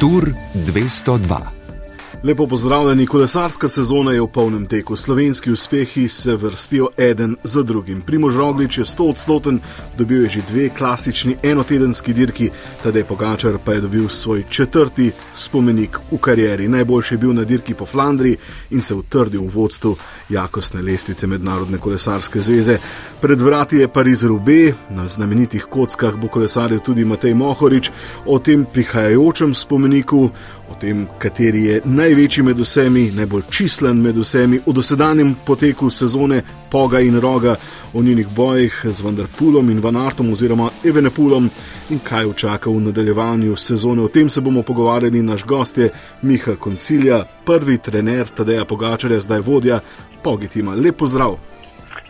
Tur 202. Lepo pozdravljeni, kolesarska sezona je v polnem teku. Slovenski uspehi se vrstijo eden za drugim. Primož Roglič je 100 odstoten, dobil je že dve klasični enotedenski dirki, tedaj Pogačar pa je dobil svoj četrti spomenik v karieri. Najboljši je bil na dirki po Flandriji in se utrdil v vodstvu jakostne lestvice Mednarodne kolesarske zveze. Pred vrati je Pariz Rube, na znamenitih kockah bo kolesaril tudi Matej Mohorič, o tem prihajajočem spomeniku, tem, kateri je največji med vsemi, najbolj čislen med vsemi, o dosedanjem poteku sezone Poga in Roga, o njenih bojih z Vanderpulom in Vanartom oziroma Evenepulom in kaj včaka v nadaljevanju sezone. O tem se bomo pogovarjali naš gost, Miha Koncilja, prvi trener Tadeja Pogačarja, zdaj vodja Pogitima. Lep pozdrav!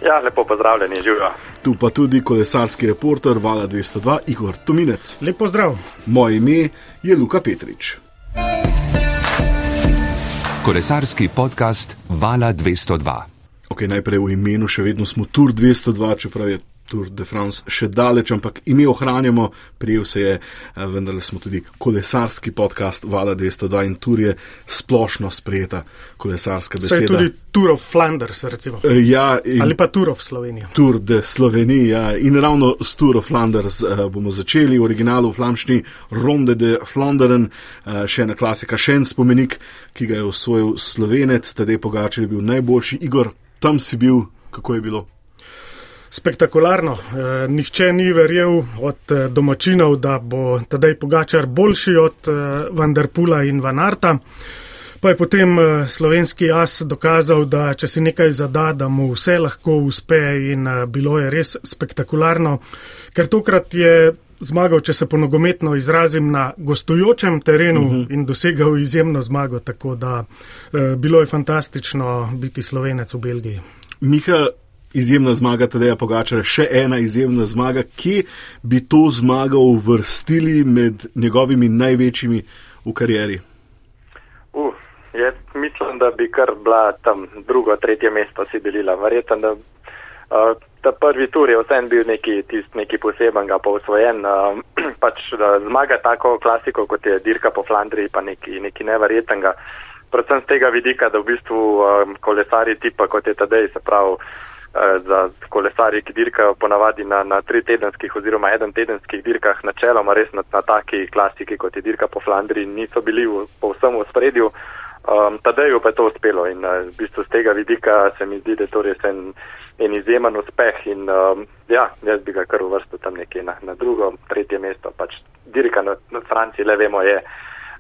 Ja, lepo pozdravljeni, živijo. Tu pa tudi kolesarski reporter Vala 202, Igor Tominec. Lep pozdrav. Moje ime je Luka Petrič. Kolesarski podcast Vala 202. Ok, najprej v imenu, še vedno smo Tour 202, čeprav je Tour de France še daleč, ampak ime ohranjamo, prijel se je, eh, vendar smo tudi kolesarski podcast Vala 202 in Tour je splošno sprejeta kolesarska beseda. Se je tudi Tour of Flanders, recimo. Eh, Ja, Ali pa Tour of Slovenija. Tour de Slovenije. Ja. In ravno s Tour of Flanders uh, bomo začeli v originalu v flamščini Ronde de Flanderen, še ena klasika, še en spomenik, ki ga je osvojil slovenec, tedaj Pogačar je bil najboljši. Igor, tam si bil, kako je bilo? Spektakularno. Eh, nihče ni verjel od eh, domačinov, da bo tedaj Pogačar boljši od eh, Vanderpula in Vanarta. Pa je potem eh, slovenski as dokazal, da če si nekaj zada, da mu vse lahko uspe in eh, bilo je res spektakularno, ker tokrat je zmagal, če se po nogometno izrazim, na gostujočem terenu uh -huh. in dosegal izjemno zmago, tako da eh, bilo je fantastično biti slovenec v Belgiji. Miha, izjemna zmaga, Tadeja Pogačara, še ena izjemna zmaga. Kje bi to zmago uvrstili med njegovimi največjimi v karieri? Uh, jaz mislim, da bi kar bila tam drugo, tretje mesto si delila. Verjetno, da uh, ta prvi tur je vsem bil neki, tist, neki poseben, ga pa usvojen. Uh, pač uh, zmaga tako klasiko, kot je dirka po Flandriji, pa neki, neki neverjetenga. Predvsem z tega vidika, da v bistvu um, kolesari tipa, kot je tadej, se pravi, uh, za kolesari, ki dirkajo ponavadi na, na tri tedenskih oziroma eden tedenskih dirkah, načeloma res na, na taki klasiki, kot je dirka po Flandriji, niso bili v, povsem v spredju. Um, Tadeju pa je to uspelo in uh, v bistvu z tega vidika se mi zdi, da je to res en, en izjemen uspeh in um, ja, jaz bi ga kar uvrstil tam nekje na, na drugo, tretje mesto. Pač dirka na, na Franciji, le vemo, je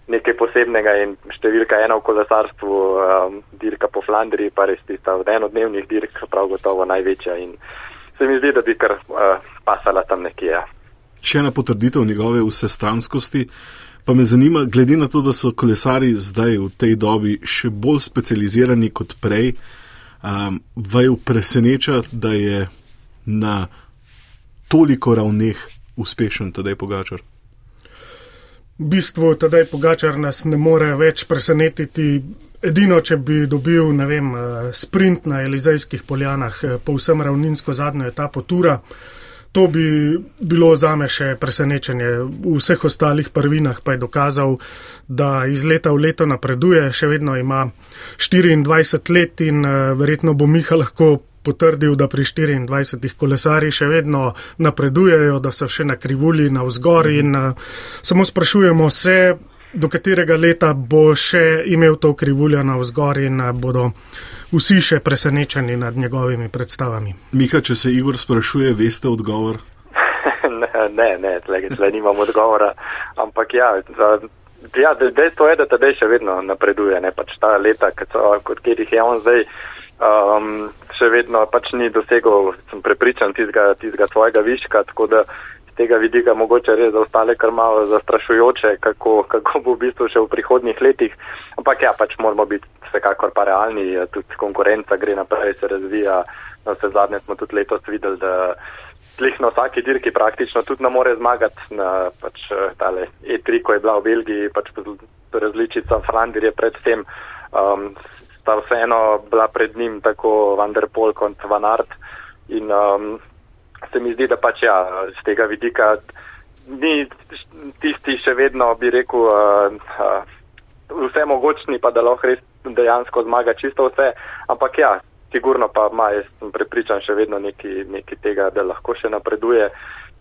nekaj posebnega in številka ena v kolesarstvu, um, dirka po Flandriji pa res tista od enodnevnih dirk, prav gotovo največja in se mi zdi, da bi kar uh, pasala tam nekje. Ja. Še ena potrditev njegove vsestranskosti. Pa me zanima, glede na to, da so kolesari zdaj v tej dobi še bolj specializirani kot prej, um, vaju preseneča, da je na toliko ravneh uspešen tedaj Pogačar. V bistvu tedaj Pogačar nas ne more več presenetiti. Edino, če bi dobil, ne vem, eh, sprint na Elizejskih poljanah, eh, povsem ravninsko zadnjo etapo tura, to bi bilo zame še presenečenje. V vseh ostalih prvinah pa je dokazal, da iz leta v leto napreduje, še vedno ima 24 let in eh, verjetno bo Miha lahko potrdil, da pri 24 kolesari še vedno napredujejo, da so še na krivulji na vzgor in uh, samo sprašujemo se, do katerega leta bo še imel to krivuljo na vzgor in uh, bodo vsi še presenečeni nad njegovimi predstavami. Miha, če se Igor sprašuje, veste odgovor? ne, ne, tle, tle nimam odgovora, ampak ja. Za, Ja, dejstvo je, da tedaj še vedno napreduje, ne pač ta leta, kot katerih je on zdaj, um, še vedno pač ni dosegel, sem prepričan, tizga, tizga svojega viška, tako da z tega vidika mogoče res za ostale kar malo zastrašujoče, kako, kako bo v bistvu še v prihodnjih letih. Ampak ja, pač moramo biti vsekakor pa realni, tudi konkurenca gre naprej, se razvija. Na vse zadnje smo tudi letos videli, da slih na vsaki dirki praktično tudi ne more zmagati. Na pač tale E3, ko je bila v Belgiji, pač različica Flandrije predtem. Um, sta vseeno bila pred njim tako Vanderpol kot Van Art in um, se mi zdi, da pač ja, z tega vidika ni tisti še vedno, bi rekel, uh, uh, vse mogočni, pa da lahko res dejansko zmaga čisto vse. Ampak ja, sigurno pa ima, jaz sem prepričan, še vedno neki, neki tega, da lahko še napreduje.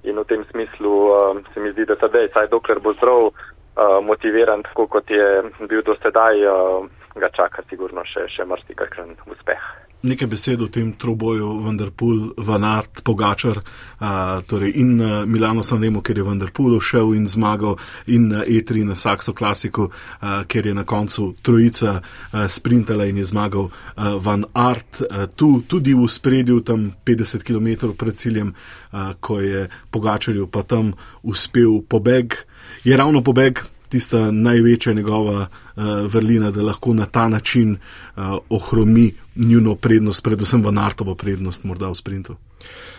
In v tem smislu uh, se mi zdi, da sedaj, saj dokler bo zdrav, uh, motiviran, tako kot je bil do sedaj, uh, ga čaka sigurno še, še marsikakšen uspeh. Nekaj besed o tem troboju, Vanderpool, Vanart, Pogačar uh, torej in Milano Sanremo, ker je Vanderpool šel in zmagal in uh, E3 na Saxo klasiku, uh, ker je na koncu trojica uh, sprintala in je zmagal uh, Van Art. Uh, tu tudi v spredju, tam 50 km pred ciljem, uh, ko je Pogačarju pa tam uspel pobeg. Je ravno pobeg tista največja njegova uh, vrlina, da lahko na ta način uh, ohromi njuno prednost, predvsem v Nartovo prednost, morda v sprintu.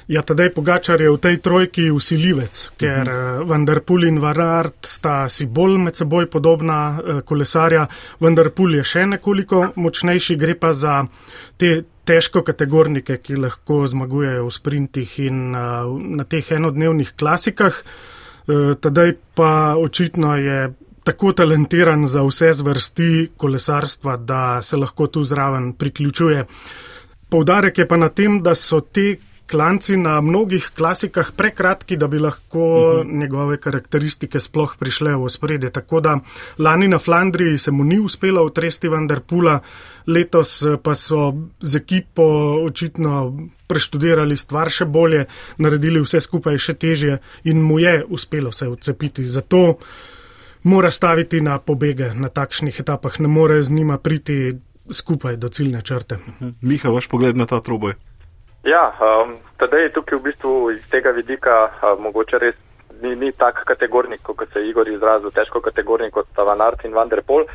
Ja, tedaj Pogačar je v tej trojki usiljivec, ker uh -huh. Vanderpool in Varart sta si bolj med seboj podobna uh, kolesarja. Vanderpool je še nekoliko močnejši, gre pa za te težko kategornike, ki lahko zmagujejo v sprintih in uh, na teh enodnevnih klasikah. Uh, tedaj pa očitno je tako talentiran za vse zvrsti kolesarstva, da se lahko tu zraven priključuje. Poudarek je pa na tem, da so te klanci na mnogih klasikah prekratki, da bi lahko uh -huh. njegove karakteristike sploh prišle v spredje. Tako da lani na Flandriji se mu ni uspelo utresti Vanderpula, letos pa so z ekipo očitno preštudirali stvar še bolje, naredili vse skupaj še težje in mu je uspelo se odcepiti. Zato mora staviti na pobege na takšnih etapah, ne more z njima priti skupaj do ciljne črte. Miha, vaš pogled na ta troboj. Ja, um, je tukaj v bistvu iz tega vidika uh, mogoče res ni, ni tak kategornik, kot se je Igor izrazil, težko kategornik kot Van Art in Van der Pol,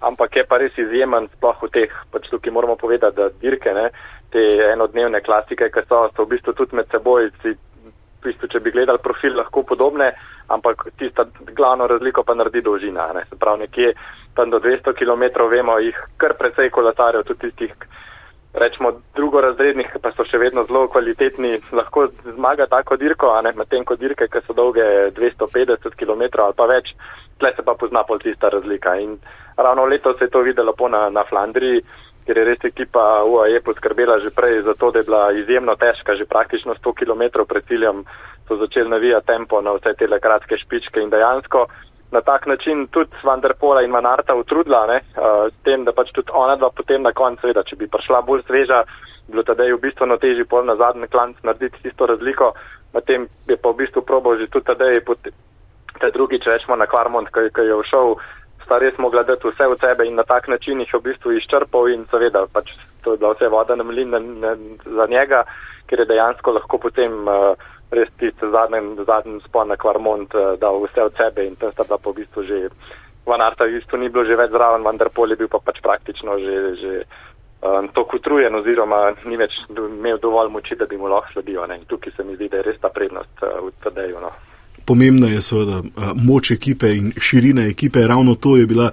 ampak je pa res izjemen sploh v teh, pač tukaj moramo povedati, da dirke, ne, te enodnevne klasike, ki so, so v bistvu tudi med seboj, si, v bistvu, če bi gledali profil, lahko podobne, ampak tista glavno razliko pa naredi dolžina. Ne. Se pravi, nekje tam do 200 km vemo jih kar precej kolesarjev, tudi tistih, rečemo, drugorazrednih, pa so še vedno zelo kvalitetni, lahko zmaga tako dirko, a ne medtem ko dirke, ki so dolge 250 km ali pa več, tle se pa pozna pol tista razlika. In ravno letos se je to videlo po na, na Flandriji, ker je res ekipa UAE poskrbela že prej za to, da je bila izjemno težka, že praktično 100 km pred ciljem so začeli navijati tempo na vse te kratke špičke in dejansko na tak način tudi Vanderpola in Manarta utrudila, ne, uh, tem, da pač tudi ona dva potem na koncu, seveda, če bi prišla bolj sveža, bilo tada je v bistvu na teži pol na zadnji klanc narediti tisto razliko, na tem je pa v bistvu probal že tudi tada je te drugi, če rečemo na Kvarmont, ki, ki je všel, sta res mogla dati vse od sebe in na tak način jih v bistvu izčrpal in seveda pač to je bila vse voda na mlin za njega, ker je dejansko lahko potem uh, res tisti zadnji, zadnji spon na Kvarmont uh, dal vse od sebe in tam sta bila po v bistvu že, Van Arta v bistvu ni bilo že več zraven, vendar pol je bil pa pač praktično že, že um, to kutrujen oziroma ni več imel dovolj moči, da bi mu lahko sledil. Ne? In tukaj se mi zdi, da je res ta prednost uh, v TD-ju. No. Pomembna je seveda moč ekipe in širina ekipe. Ravno to je bila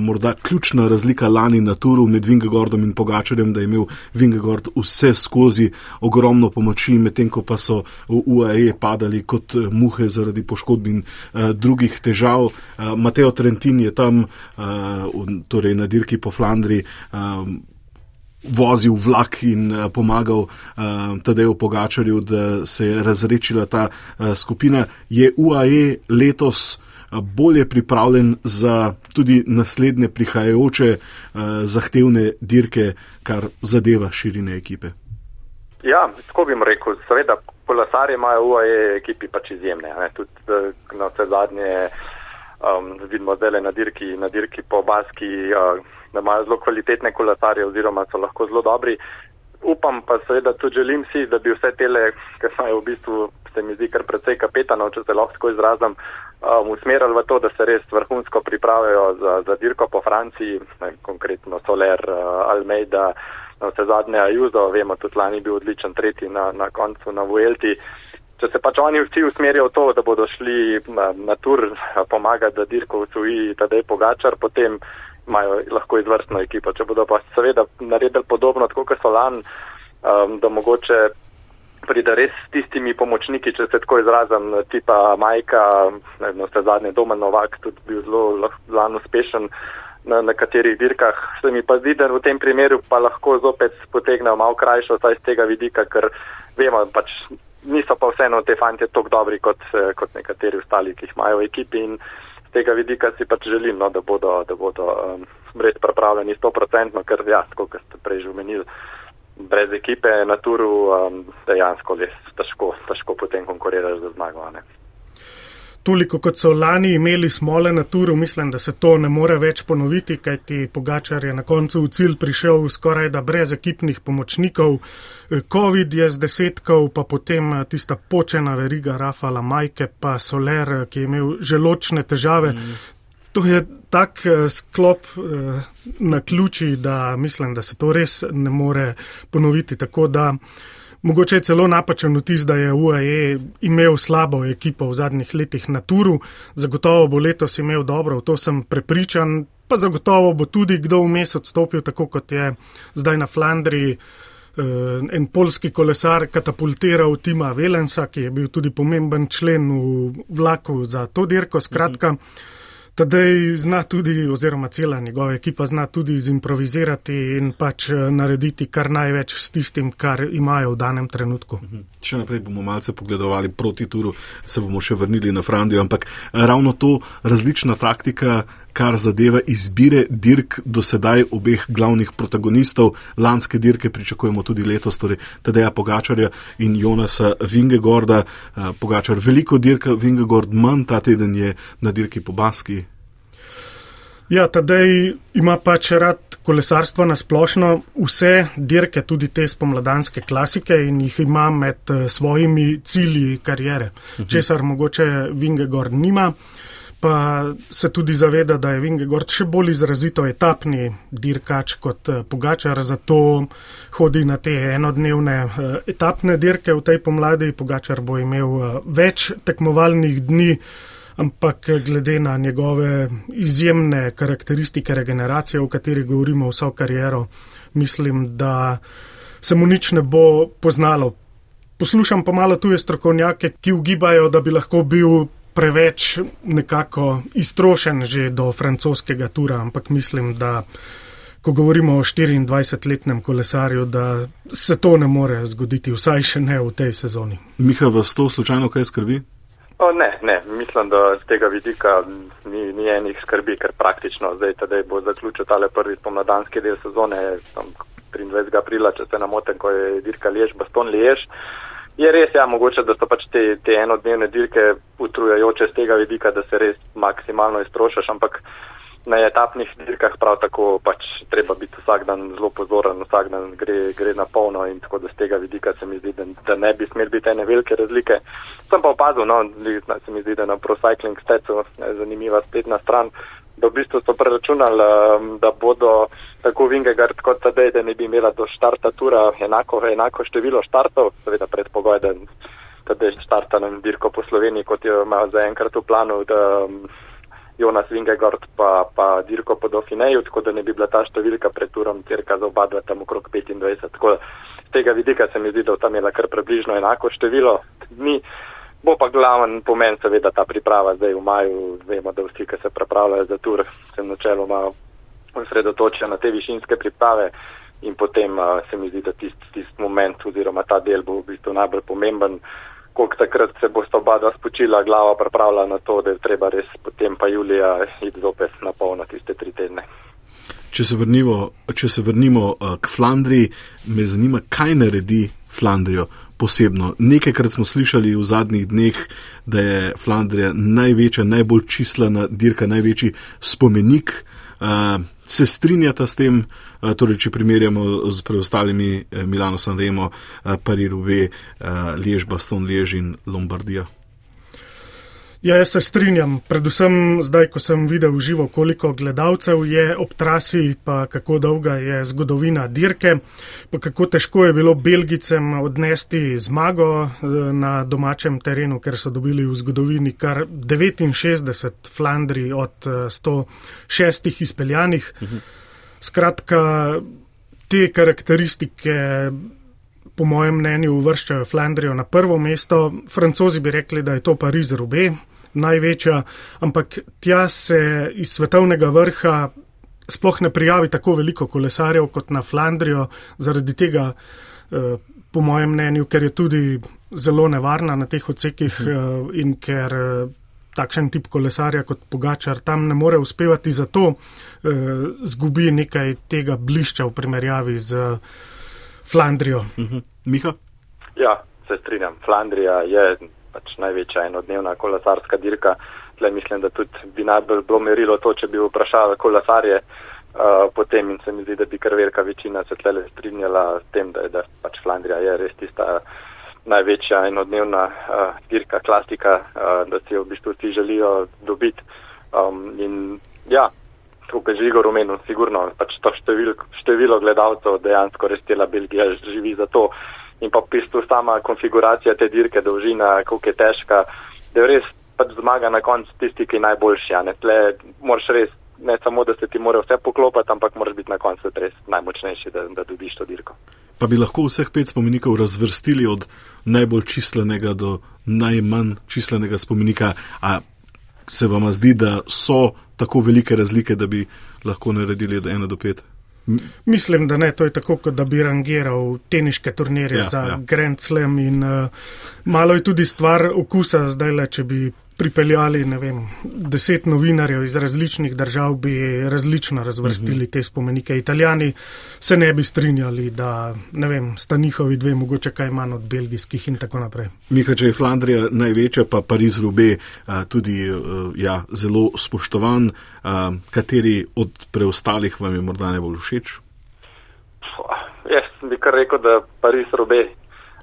morda ključna razlika lani na turu med Vingegordom in Pogačarjem, da je imel Vingegord vse skozi ogromno pomoči, medtem ko pa so v UAE padali kot muhe zaradi poškodb in drugih težav. Mateo Trentin je tam, torej na dirki po Flandriji vozil vlak in uh, pomagal uh, Tadeju Pogačarju, da se je razrečila ta uh, skupina. Je UAE letos uh, bolje pripravljen za tudi naslednje prihajajoče uh, zahtevne dirke, kar zadeva širine ekipe? Ja, tako bi mu rekel. Seveda, kolesarje imajo UAE ekipi pač izjemne. Ne? Tudi na vse zadnje um, vidimo zdaj na dirki, na dirki po Baski. Uh, da imajo zelo kvalitetne kolesarje oziroma so lahko zelo dobri. Upam pa seveda tudi želim si, da bi vse tele, ki imajo v bistvu, se mi zdi kar precej kapetanov, če se lahko tako izrazim, um, usmerili v to, da se res vrhunsko pripravijo za, za dirko po Franciji, ne, konkretno Soler, uh, Almeida, na vse zadnje Ajuzo, vemo, tudi lani bil odličen tretji na, na koncu na Vuelti. Če se pač oni vsi usmerijo v to, da bodo šli na, na tur pomagati, da dirko usvoji tadej pogačar, potem imajo lahko izvrstno ekipo. Če bodo pa seveda naredili podobno, tako kot so lan, um, da mogoče pride res s tistimi pomočniki, če se tako izrazim, tipa Majka, ne vem, ste zadnje doma Novak, tudi bil zelo, zelo uspešen na nekaterih dirkah. Se mi pa zdi, da v tem primeru pa lahko zopet potegnejo malo krajšo, saj z tega vidika, ker vemo, pač niso pa vseeno te fante tako dobri kot, kot nekateri ostali, ki jih imajo v ekipi in z tega vidika si pač želim, no, da bodo, da bodo um, res pripravljeni 100%, ker ja, kot ste prej že omenili brez ekipe na turu um, dejansko res težko, težko potem konkuriraš za zmago. Toliko kot so lani imeli smole na turu, mislim, da se to ne more več ponoviti, kajti Pogačar je na koncu v cilj prišel skoraj da brez ekipnih pomočnikov. COVID je z desetkov, pa potem tista počena veriga Rafala Majke, pa Soler, ki je imel želočne težave. Mm. To je tak uh, sklop na ključi, da mislim, da se to res ne more ponoviti. Tako da mogoče je celo napačen vtis, da je UAE imel slabo ekipo v zadnjih letih na turu. Zagotovo bo letos imel dobro, v to sem prepričan. Pa zagotovo bo tudi kdo vmes odstopil, tako kot je zdaj na Flandriji. Uh, en polski kolesar katapultiral Tima Velensa, ki je bil tudi pomemben člen v vlaku za to dirko. Skratka, -huh. Tadej zna tudi, oziroma cela njegova ekipa zna tudi izimprovizirati in pač eh, narediti kar največ s tistim, kar imajo v danem trenutku. Mhm. Še naprej bomo malce pogledovali proti turu, se bomo še vrnili na Frandijo, ampak eh, ravno to različna taktika, kar zadeva izbire dirk do sedaj obeh glavnih protagonistov. Lanske dirke pričakujemo tudi letos, torej Tadeja Pogačarja in Jonasa Vingegorda. Eh, Pogačar veliko dirka, Vingegord manj, ta teden je na dirki po Baski. Ja, tedaj ima pač rad kolesarstvo na splošno, vse dirke, tudi te spomladanske klasike in jih ima med eh, svojimi cilji karijere. Mhm. Česar mogoče Vingegord nima, pa se tudi zaveda, da je Vingegord še bolj izrazito etapni dirkač kot eh, Pogačar, zato hodi na te enodnevne eh, etapne dirke v tej pomladi. Pogačar bo imel več tekmovalnih dni ampak glede na njegove izjemne karakteristike regeneracije, o kateri govorimo vso kariero, mislim, da se mu nič ne bo poznalo. Poslušam pa malo tuje strokovnjake, ki ugibajo, da bi lahko bil preveč nekako iztrošen že do francoskega tura, ampak mislim, da ko govorimo o 24-letnem kolesarju, da se to ne more zgoditi, vsaj še ne v tej sezoni. Miha, vas to slučajno kaj skrbi? O, ne, ne, mislim, da z tega vidika ni, ni enih skrbi, ker praktično zdaj tedaj bo zaključil tale prvi pomladanski del sezone, tam 23. aprila, če se namotem, ko je dirka Lež, Baston Lež. Je res, ja, mogoče, da so pač te, te enodnevne dirke utrujajoče z tega vidika, da se res maksimalno iztrošaš, ampak na etapnih dirkah prav tako pač treba biti vsak dan zelo pozoren, vsak dan gre, gre na polno in tako da z tega vidika se mi zdi, da, da ne bi smeli biti ene velike razlike. Sem pa opazil, no, se mi zdi, da na ProCycling stecu je zanimiva spletna stran, da v bistvu so preračunali, um, da bodo tako Vingegard kot Tadej, da ne bi imela do štarta tura enako, enako število štartov, seveda predpogoj, da Tadej štarta na dirko po Sloveniji, kot jo imajo zaenkrat v planu. Da, um, Jonas Vingegord pa, pa Dirko po Dauphineju, tako da ne bi bila ta številka pred turom cirka za oba dva tam okrog 25. Tako da z tega vidika se mi zdi, da tam je kar približno enako število dni. Bo pa glaven pomen seveda ta priprava zdaj v maju. Vemo, da vsi, ki se pripravljajo za tur, se načeloma osredotočijo na te višinske priprave in potem se mi zdi, da tisti tist moment oziroma ta del bo v bistvu najbolj pomemben koliko takrat se bo sta oba dva spočila, glava pripravila na to, da je treba res potem pa julija iti zopet na polno tiste tri tedne. Če se vrnimo, če se vrnimo k Flandriji, me zanima, kaj naredi Flandrijo posebno. Nekajkrat smo slišali v zadnjih dneh, da je Flandrija največja, najbolj čislana dirka, največji spomenik. Uh, se strinjata s tem, uh, torej, če primerjamo z preostalimi uh, Milano, Sanremo, uh, Paris, Rube, uh, Lež, Baston, Lež in Lombardija? Ja, jaz se strinjam, predvsem zdaj, ko sem videl živo, koliko gledalcev je ob trasi, pa kako dolga je zgodovina dirke, pa kako težko je bilo Belgicem odnesti zmago eh, na domačem terenu, ker so dobili v zgodovini kar 69 Flandri od 106 eh, izpeljanih. Mhm. Skratka, te karakteristike po mojem mnenju, uvrščajo Flandrijo na prvo mesto. Francozi bi rekli, da je to Pariz Rube, največja, ampak tja se iz svetovnega vrha sploh ne prijavi tako veliko kolesarjev kot na Flandrijo, zaradi tega, eh, po mojem mnenju, ker je tudi zelo nevarna na teh odsekih hmm. in ker takšen tip kolesarja kot Pogačar tam ne more uspevati, zato zgubi nekaj tega blišča v primerjavi z Flandrijo. Mhm. Miha? Ja, se strinjam. Flandrija je pač največja enodnevna kolesarska dirka. Tle mislim, da tudi bi najbolj bilo merilo to, če bi vprašali kolesarje uh, potem in se mi zdi, da bi kar velika večina se tle strinjala s tem, da je da pač Flandrija je res tista največja enodnevna uh, dirka, klasika, uh, da si jo v bistvu vsi želijo dobiti. Um, in ja, kot je Žigo rumenil, sigurno pač to število, število gledalcev dejansko res tela Belgija živi za to. In pa v bistvu sama konfiguracija te dirke, dolžina, koliko je težka, da res pač zmaga na koncu tisti, ki je najboljši. Tle moraš res, ne samo, da se ti mora vse poklopiti, ampak moraš biti na koncu res najmočnejši, da, da dobiš to dirko. Pa bi lahko vseh pet spomenikov razvrstili od najbolj čislenega do najmanj čislenega spomenika. A se vam zdi, da so tako velike razlike, da bi lahko naredili od 1 do 5? Mislim, da ne, to je tako, kot da bi rangiral teniške turnirje ja, za ja. Grand Slam in uh, malo je tudi stvar okusa zdaj le, če bi pripeljali, ne vem, deset novinarjev iz različnih držav, bi različno razvrstili mm -hmm. te spomenike. Italijani se ne bi strinjali, da, ne vem, sta njihovi dve mogoče kaj manj od belgijskih in tako naprej. Mika, če je Flandrija največja, pa Pariz Rube tudi ja, zelo spoštovan, kateri od preostalih vam je morda najbolj všeč? Jaz bi kar rekel, da Pariz Rube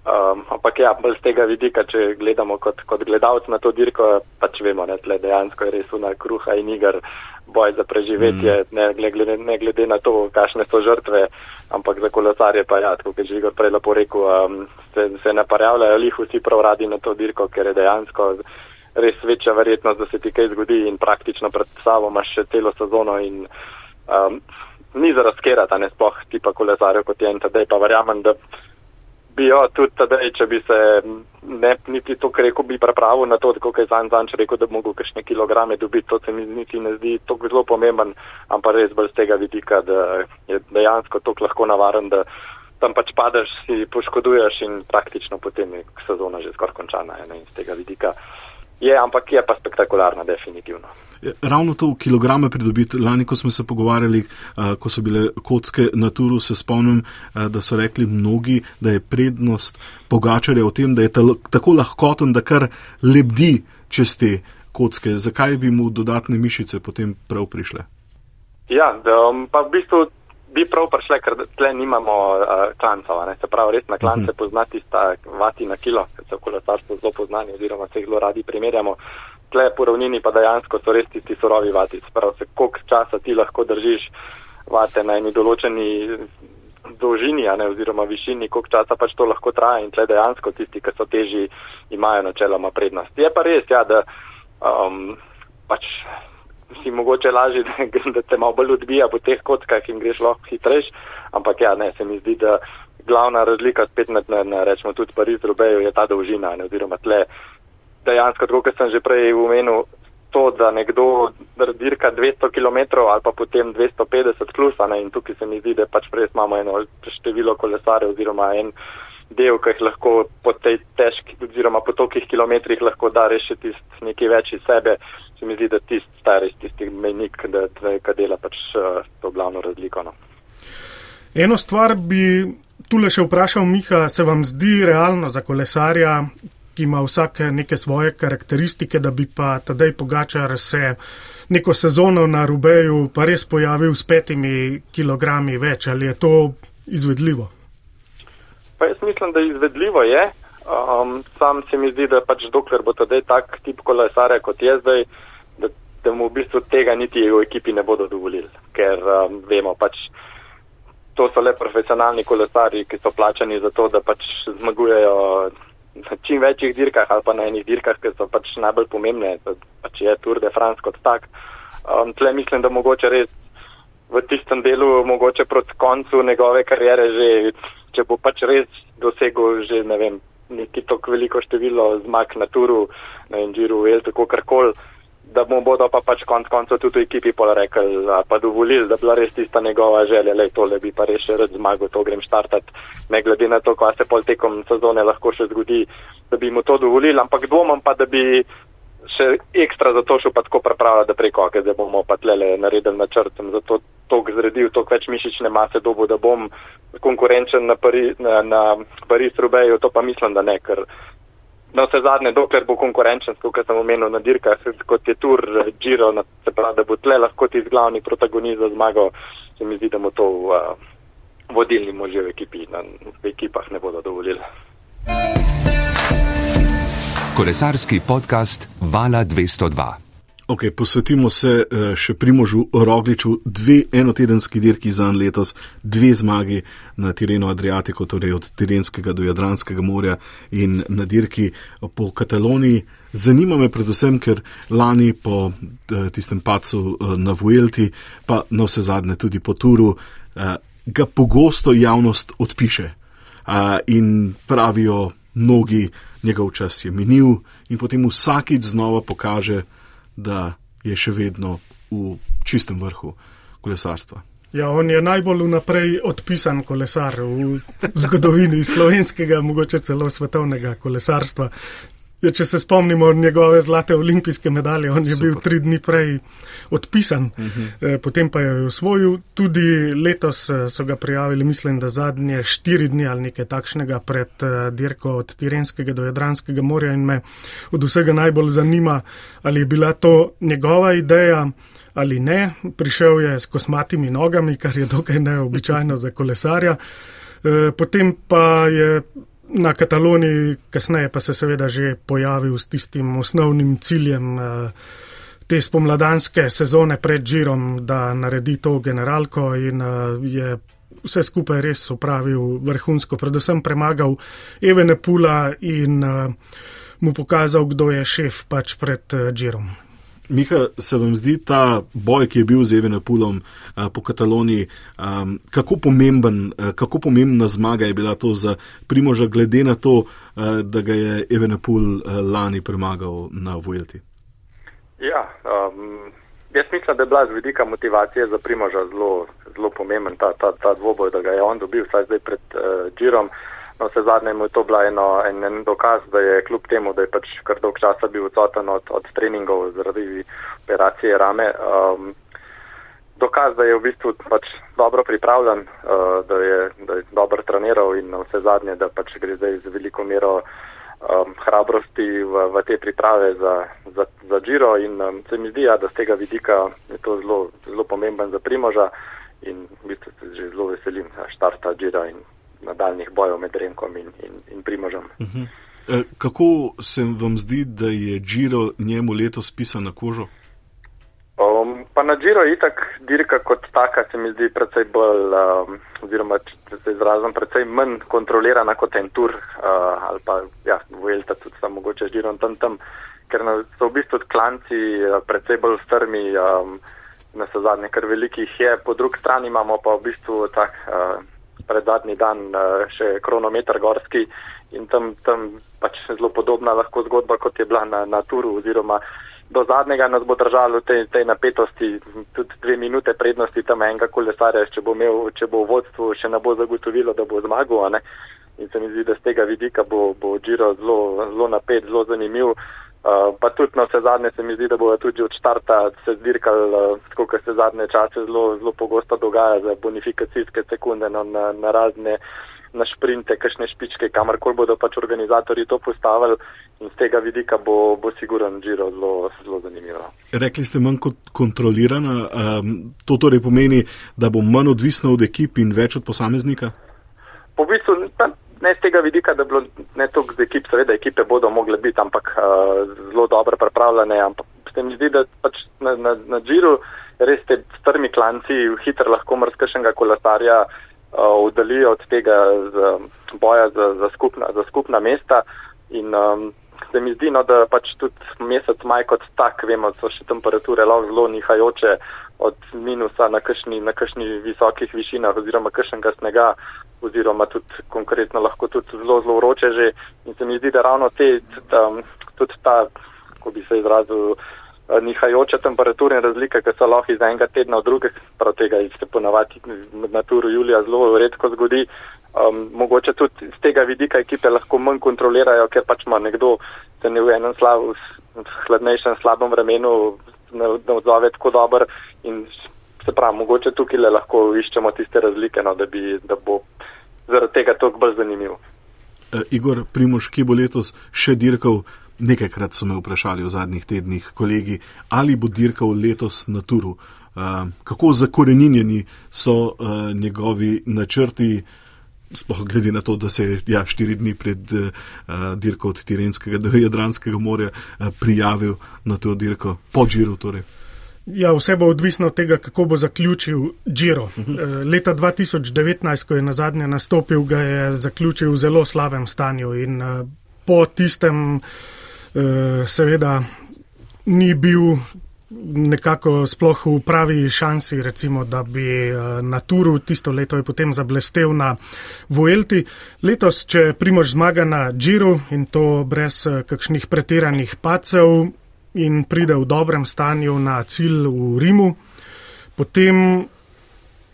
Um, ampak ja, bolj z tega vidika, če gledamo kot, kot gledalec na to dirko, pač vemo, da je dejansko res una kruha in igar boj za preživetje, mm. ne, glede, ne glede na to, kakšne so žrtve, ampak za kolesarje pa ja, kot je že Igor prej lepo rekel, um, se, se ne parjavljajo lih vsi prav radi na to dirko, ker je dejansko res večja verjetnost, da se ti kaj zgodi in praktično pred sabo imaš še celo sezono in um, ni za razkerati, ne sploh tipa kolesarjev kot je in tedaj pa verjamem, da bi jo tudi tedaj, če bi se ne, niti to rekel, bi pripravil na to, kot je zanj zanč rekel, da bi mogel kakšne kilograme dobiti, to se mi niti ne zdi tako zelo pomemben, ampak res bolj z tega vidika, da je dejansko to lahko navaren, da tam pač padeš, si poškoduješ in praktično potem je sezona že skoraj končana ne, in z tega vidika. Je, ampak je pa spektakularna, definitivno. Ravno to v kilograme pridobiti. Lani, ko smo se pogovarjali, uh, ko so bile kocke na turu, se spomnim, uh, da so rekli mnogi, da je prednost pogačarja v tem, da je tako lahkoten, da kar lebdi čez te kocke. Zakaj bi mu dodatne mišice potem prav prišle? Ja, da, um, pa v bistvu bi prav prišle, ker tle nimamo uh, klancov. Se pravi, res na klance uh mhm. -huh. poznati sta vati na kilo, ker so kolesarstvo zelo poznani oziroma se jih zelo radi primerjamo tle po ravnini pa dejansko so res tisti surovi vati. Sprav se, koliko časa ti lahko držiš vate na eni določeni dolžini, ne, oziroma višini, koliko časa pač to lahko traja in tle dejansko tisti, ki so teži, imajo načeloma prednost. Je pa res, ja, da um, pač si mogoče lažje, da, da te malo bolj odbija po teh kockah in greš lahko hitrejš, ampak ja, ne, se mi zdi, da glavna razlika spet med, na, na, rečemo, tudi Pariz Rubejo je ta dolžina, ne, oziroma tle. Dejansko, kot sem že prej umenil, to, da nekdo dirka 200 km ali pa potem 250 plus, ne, in tukaj se mi zdi, da pač res imamo eno število kolesarjev oziroma en del, ki jih lahko po tej težki oziroma po tolikih kilometrih lahko da rešiti nekaj več iz sebe. Se mi zdi, da tist stari, tisti mejnik, da, da dela pač uh, to glavno razliko. No. Eno stvar bi tule še vprašal, Miha, se vam zdi realno za kolesarja, ki ima vsak neke svoje karakteristike, da bi pa tedaj Pogačar se neko sezono na Rubeju pa res pojavil s petimi kilogrami več. Ali je to izvedljivo? Pa jaz mislim, da izvedljivo je. Um, sam se mi zdi, da pač dokler bo tedaj tak tip kolesarja kot je zdaj, da, da mu v bistvu tega niti v ekipi ne bodo dovolili. Ker um, vemo pač. To so le profesionalni kolesari, ki so plačani za to, da pač zmagujejo na čim večjih dirkah ali pa na enih dirkah, ki so pač najbolj pomembne, pač je Tour de France kot tak. Um, tle mislim, da mogoče res v tistem delu, mogoče proti koncu njegove karijere že če bo pač res dosegel že, ne vem, neki tok veliko število zmag na turu, na Inžiru, Vel, tako karkoli, da mu bodo pa pač konc koncev tudi ekipi pol rekli, pa dovolili, da bila res tista njegova želja, le tole bi pa res še rad zmagal, to grem štartati, ne glede na to, kaj se pol tekom sezone lahko še zgodi, da bi mu to dovolili, ampak dvomam pa, da bi še ekstra za to šel pa tako pripravljati, da preko, da bomo pa tlele naredili načrt, zato tok zredil, tok več mišične mase dobo, da bom konkurenčen na, Pari, na, na Paris Rubeju, to pa mislim, da ne, ker na vse zadnje, dokler bo konkurenčen, kot sem omenil na dirkah, kot je tur Giro, se pravi, da bo tle lahko ti glavni protagonist za zmago, se mi zdi, da mu to uh, vodilni možje v ekipi, na, v ekipah ne bodo dovolili. Kolesarski podcast Vala 202. Okay, posvetimo se uh, še Primožu Rogliču, dve enotedenski dirki za en letos, dve zmagi na Tirenu Adriatiku, torej od Tirenskega do Jadranskega morja in na dirki po Kataloniji. Zanima me predvsem, ker lani po uh, tistem pacu uh, na Vuelti, pa na vse zadnje tudi po Turu, ga pogosto javnost odpiše in pravijo mnogi, njegov čas je minil in potem vsakič znova pokaže, da je še vedno v čistem vrhu kolesarstva. Ja, on je najbolj vnaprej odpisan kolesar v zgodovini slovenskega, mogoče celo svetovnega kolesarstva. Ja, če se spomnimo njegove zlate olimpijske medalje, on je Super. bil tri dni prej odpisan, uh mhm. -huh. potem pa je osvojil. Tudi letos eh, so ga prijavili, mislim, da zadnje štiri dni ali nekaj takšnega pred eh, dirko od Tirenskega do Jadranskega morja in me od vsega najbolj zanima, ali je bila to njegova ideja ali ne. Prišel je s kosmatimi nogami, kar je dokaj neobičajno za kolesarja. Potem pa je na Kataloniji, kasneje pa se seveda že pojavil s tistim osnovnim ciljem eh, te spomladanske sezone pred Džirom, da naredi to generalko in eh, je vse skupaj res upravil vrhunsko, predvsem premagal Evene Pula in eh, mu pokazal, kdo je šef pač pred Džirom. Mika, se vam zdi ta boj, ki je bil z Evenepulom uh, po Kataloniji, um, kako, pomemben, uh, kako pomembna zmaga je bila to za Primoža, glede na to, uh, da ga je Evenepul uh, lani premagal na Vuelti? Ja, um, jaz mislim, da je bila z vidika motivacije za Primoža zelo, zelo pomemben ta, ta, ta dvoboj, da ga je on dobil, vsaj zdaj pred uh, Džirom. No, vse zadnje mu je to bila eno, en, en dokaz, da je kljub temu, da je pač kar dolg časa bil odsoten od, od treningov zaradi operacije rame, um, dokaz, da je v bistvu pač dobro pripravljen, uh, da, je, da je dobro treniral in vse zadnje, da pač gre zdaj z veliko mero um, hrabrosti v, v te priprave za, za, za Giro in um, se mi zdi, ja, da z tega vidika je to zelo, zelo pomemben za Primoža in v bistvu se že zelo veselim štarta Gira in nadaljnih bojev med Remkom in, in, in Primožem. Uh -huh. e, kako se vam zdi, da je Džiro njemu letos pisan na kožo? Um, pa na Džiro je itak dirka kot taka, se mi zdi precej bolj, um, oziroma če se izrazim, precej manj kontrolirana kot en tur uh, ali pa ja, Vuelta tudi samo mogoče Džiro tam tam, ker na, so v bistvu klanci uh, precej bolj strmi, um, na se zadnje, ker velikih je, po drugi strani imamo pa v bistvu tak. Uh, pred zadnji dan uh, še kronometer gorski in tam, tam pač zelo podobna lahko zgodba, kot je bila na, na turu oziroma do zadnjega nas bo držalo te, te napetosti, tudi dve minute prednosti tam enega kolesarja, če bo imel, če bo v vodstvu še ne bo zagotovilo, da bo zmagal. In se mi zdi, da z tega vidika bo, bo Giro zelo, zelo napet, zelo zanimiv. Uh, pa tudi na vse zadnje se mi zdi, da bo tudi od štarta se zdirkal, uh, tako kot se zadnje čase zelo, zelo pogosto dogaja za bonifikacijske sekunde no, na, na razne na šprinte, kakšne špičke, kamorkoli bodo pač organizatori to postavili in z tega vidika bo, bo siguran Giro zelo, zelo zanimivo. Rekli ste manj kot kontrolirana, um, to torej pomeni, da bo manj odvisno od ekip in več od posameznika? Po bistvu, ne z tega vidika, da bi bilo ne toliko z ekip, seveda ekipe bodo mogle biti, ampak uh, zelo dobro pripravljene. Ampak se mi zdi, da pač na, na, na džiru res te strmi klanci hitro lahko mrzkašnega kolesarja uh, udalijo od tega z, boja za, za, skupna, za skupna mesta. In um, se mi zdi, no, da pač tudi mesec maj kot tak, vemo, so še temperature lahko zelo nihajoče od minusa na kakšni, na kakšni visokih višinah oziroma kakšnega snega oziroma tudi konkretno lahko tudi zelo, zelo vroče že. In se mi zdi, da ravno te, tam, tudi ta, ko bi se izrazil, eh, nihajoče temperaturne razlike, ki so lahko iz enega tedna v drugega, prav tega se ponavadi na turu julija zelo redko zgodi. Um, mogoče tudi z tega vidika ekipe lahko manj kontrolirajo, ker pač ima nekdo se ne v enem slavu, hladnejšem, slabem vremenu ne, ne odzove tako dober in se pravi, mogoče tukaj le lahko iščemo tiste razlike, no, da, bi, da bo zaradi tega toliko bolj zanimiv. Uh, Igor Primoš, ki bo letos še dirkal, nekajkrat so me vprašali v zadnjih tednih kolegi, ali bo dirkal letos na turu. Uh, kako zakorenjeni so uh, njegovi načrti, sploh glede na to, da se je ja, štiri dni pred uh, dirko od Tirenskega do Jadranskega morja uh, prijavil na to dirko, po Džiru torej. Ja, vse bo odvisno od tega, kako bo zaključil Giro. Uh -huh. Leta 2019, ko je na zadnje nastopil, ga je zaključil v zelo slabem stanju in uh, po tistem uh, seveda ni bil nekako sploh v pravi šansi, recimo, da bi na turu tisto leto je potem zablestev na Vuelti. Letos, če Primož zmaga na Giro in to brez kakšnih pretiranih pacev, in pride v dobrem stanju na cilj v Rimu, potem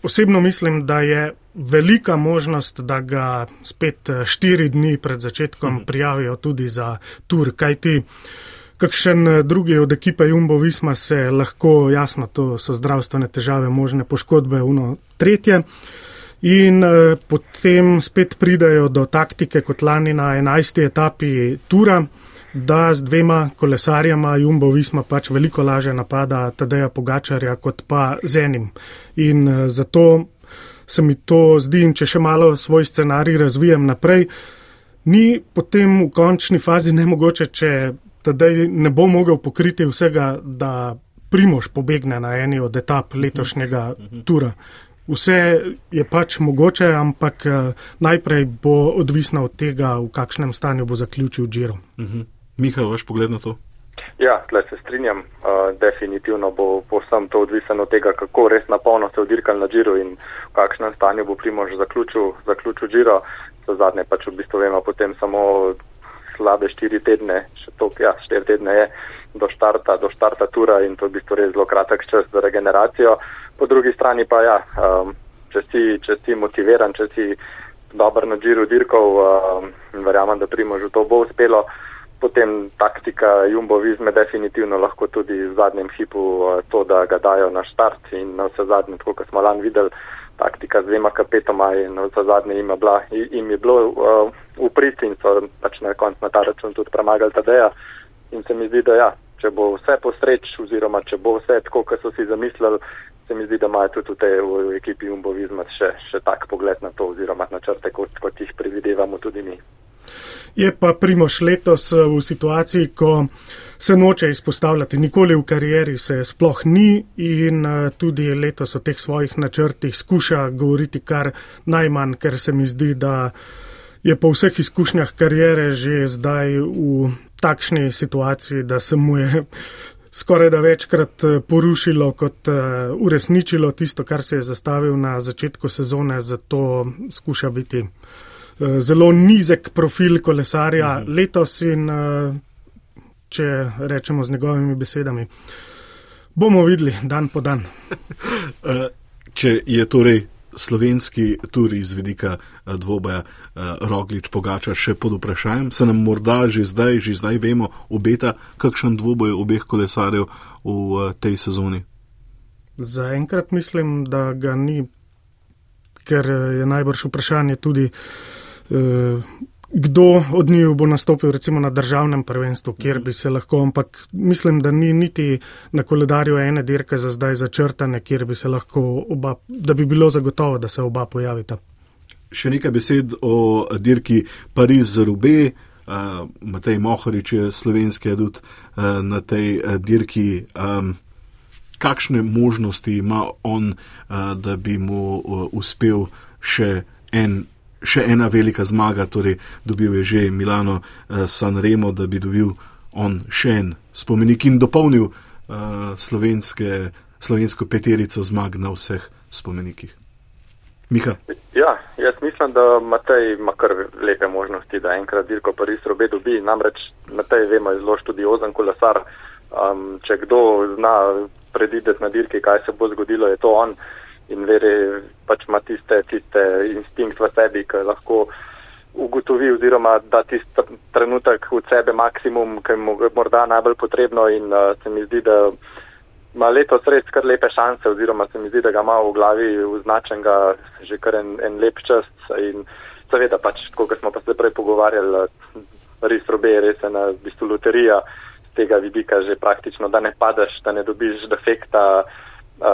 osebno mislim, da je velika možnost, da ga spet eh, štiri dni pred začetkom mhm. prijavijo tudi za tur, kajti kakšen eh, drugi od ekipe Jumbo Visma se lahko, jasno, to so zdravstvene težave, možne poškodbe, uno tretje. In uh, potem spet pridajo do taktike kot lani na 11. etapi tura da z dvema kolesarjama Jumbo Visma pač veliko laže napada Tadeja Pogačarja kot pa z enim. In uh, zato se mi to zdi, in če še malo svoj scenarij razvijem naprej, ni potem v končni fazi nemogoče, če Tadej ne bo mogel pokriti vsega, da Primož pobegne na eni od etap letošnjega tura. Vse je pač mogoče, ampak uh, najprej bo odvisno od tega, v kakšnem stanju bo zaključil Džiro. Uh -huh. Miha, vaš pogled na to? Ja, tle se strinjam. Uh, definitivno bo posem to odvisno od tega, kako res napolno se odirkal na Džiro in v kakšnem stanju bo Primož zaključil, zaključil Džiro. Za zadnje pač v bistvu vemo potem samo slabe štiri tedne, še to, ja, štiri tedne je do štarta, do štarta tura in to je v bistvu res zelo kratek čas za regeneracijo. Po drugi strani pa ja, um, če, si, če si motiviran, če si dober na Džiru dirkov um, verjamem, da Primožu to bo uspelo potem taktika Jumbo Vizme definitivno lahko tudi v zadnjem hipu eh, to, da ga dajo na štart in na vse zadnje, tako kot smo lani videli, taktika z dvema kapetoma in na vse zadnje jim je, bila, jim je bilo uh, uprit in so pač na koncu na ta račun tudi premagali Tadeja in se mi zdi, da ja, če bo vse posreč oziroma če bo vse tako, kot so si zamislili, se mi zdi, da imajo tudi v tej v ekipi Jumbo Vizme še, še tak pogled na to oziroma na črte, kot, kot jih predvidevamo tudi mi. Je pa Primoš letos eh, v situaciji, ko se noče izpostavljati, nikoli v karieri se sploh ni in eh, tudi letos o teh svojih načrtih skuša govoriti kar najmanj, ker se mi zdi, da je po vseh izkušnjah karijere že zdaj v takšni situaciji, da se mu je skoraj da večkrat eh, porušilo kot uresničilo tisto, kar se je zastavil na začetku sezone, zato skuša biti. Eh, zelo nizek profil kolesarja mhm. letos in eh, če rečemo z njegovimi besedami, bomo videli dan po dan. Eh, če je torej slovenski turi iz vedika dvoboja Roglič Pogača še pod vprašanjem, se nam morda že zdaj, že zdaj vemo, obeta kakšen dvoboj obeh kolesarjev v tej sezoni? Zaenkrat mislim, da ga ni, ker je najbrž vprašanje tudi uh, kdo od njih bo nastopil recimo na državnem prvenstvu, kjer bi se lahko, ampak mislim, da ni niti na koledarju ene dirke za zdaj začrtane, kjer bi se lahko oba, da bi bilo zagotovo, da se oba pojavita. Še nekaj besed o dirki Pariz-Rube. Uh, Matej Mohorič je slovenski adut uh, na tej uh, dirki. Um, kakšne možnosti ima on, uh, da bi mu uh, uspel še en še ena velika zmaga, torej dobil je že Milano uh, San Remo, da bi dobil on še en spomenik in dopolnil uh, slovenske, slovensko peterico zmag na vseh spomenikih. Miha. Ja, jaz mislim, da Matej ima kar lepe možnosti, da enkrat dirko Pariz robe dobi. Namreč Matej vemo, je zelo študiozen kolesar. Um, če kdo zna predvideti na dirki, kaj se bo zgodilo, je to on in veri, pač ima tiste, tiste instinkt v sebi, ki lahko ugotovi oziroma da tisti trenutek v sebe maksimum, ki mu morda najbolj potrebno in uh, se mi zdi, da ima letos res kar lepe šanse oziroma se mi zdi, da ga ima v glavi označenega že kar en, en lep čas in seveda pač, kot smo pa se prej pogovarjali, res robe, res je na bistvu loterija z tega vidika že praktično, da ne padeš, da ne dobiš defekta,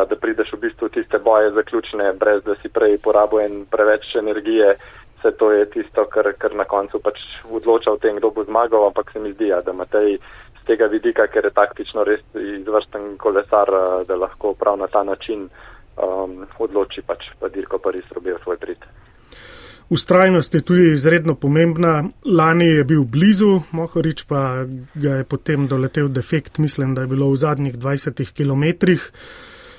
da prideš v bistvu tiste boje zaključne, brez da si prej porabojen preveč energije. Vse to je tisto, kar, kar na koncu pač odloča o tem, kdo bo zmagal, ampak se mi zdi, ja, da Matej z tega vidika, ker je taktično res izvrsten kolesar, da lahko prav na ta način um, odloči pač pa dirko Pariz robijo svoj prid. Ustrajnost je tudi izredno pomembna. Lani je bil blizu, Mohorič pa ga je potem doletel defekt, mislim, da je bilo v zadnjih 20 km.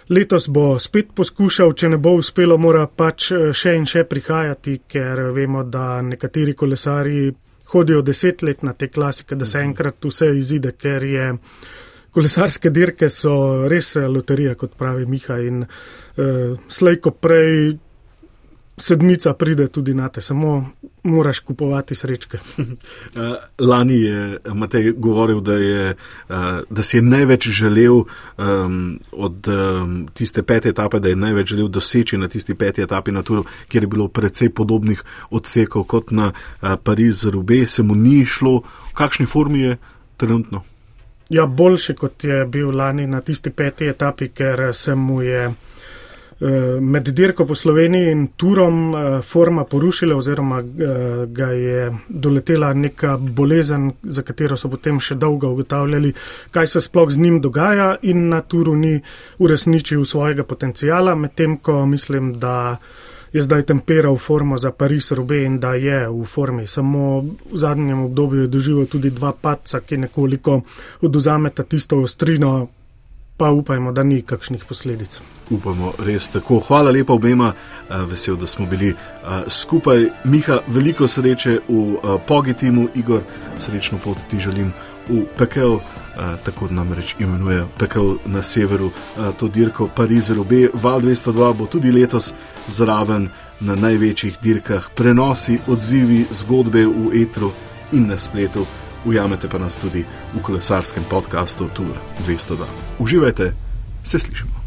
Letos bo spet poskušal, če ne bo uspelo, mora pač še in še prihajati, ker vemo, da nekateri kolesari hodijo deset let na te klasike, da se enkrat vse izide, ker je kolesarske dirke so res loterija, kot pravi Miha in uh, slejko prej sedmica pride tudi na te, samo moraš kupovati srečke. Eh, lani je Matej govoril, da, je, eh, da si je največ želel um, od um, tiste pete etape, da je največ želel doseči na tisti peti etapi na Turu, kjer je bilo precej podobnih odsekov kot na uh, Pariz-Rube, se mu ni šlo, v kakšni formi je trenutno. Ja, boljše kot je bil lani na tisti peti etapi, ker se mu je. Eh, med dirko po Sloveniji in turom eh, forma porušila oziroma eh, ga je doletela neka bolezen, za katero so potem še dolgo ugotavljali, kaj se sploh z njim dogaja in na turu ni uresničil svojega potencijala, medtem ko mislim, da je zdaj temperal formo za Pariz robe in da je v formi. Samo v zadnjem obdobju je doživel tudi dva paca, ki nekoliko oduzameta tisto ostrino, pa upajmo, da ni kakšnih posledic. Upamo, res tako. Hvala lepa obema, vesel, da smo bili skupaj. Miha, veliko sreče v Pogitimu, Igor, srečno pot ti želim v pekel. Tako nam reč imenuje pekel na severu, to dirko Parizer obe. Val 202 bo tudi letos zraven na največjih dirkah, prenosi, odzivi, zgodbe v etru in na spletu ujamete pa nas tudi v kolesarskem podkastu Tour 202. Uživajte, se slišimo.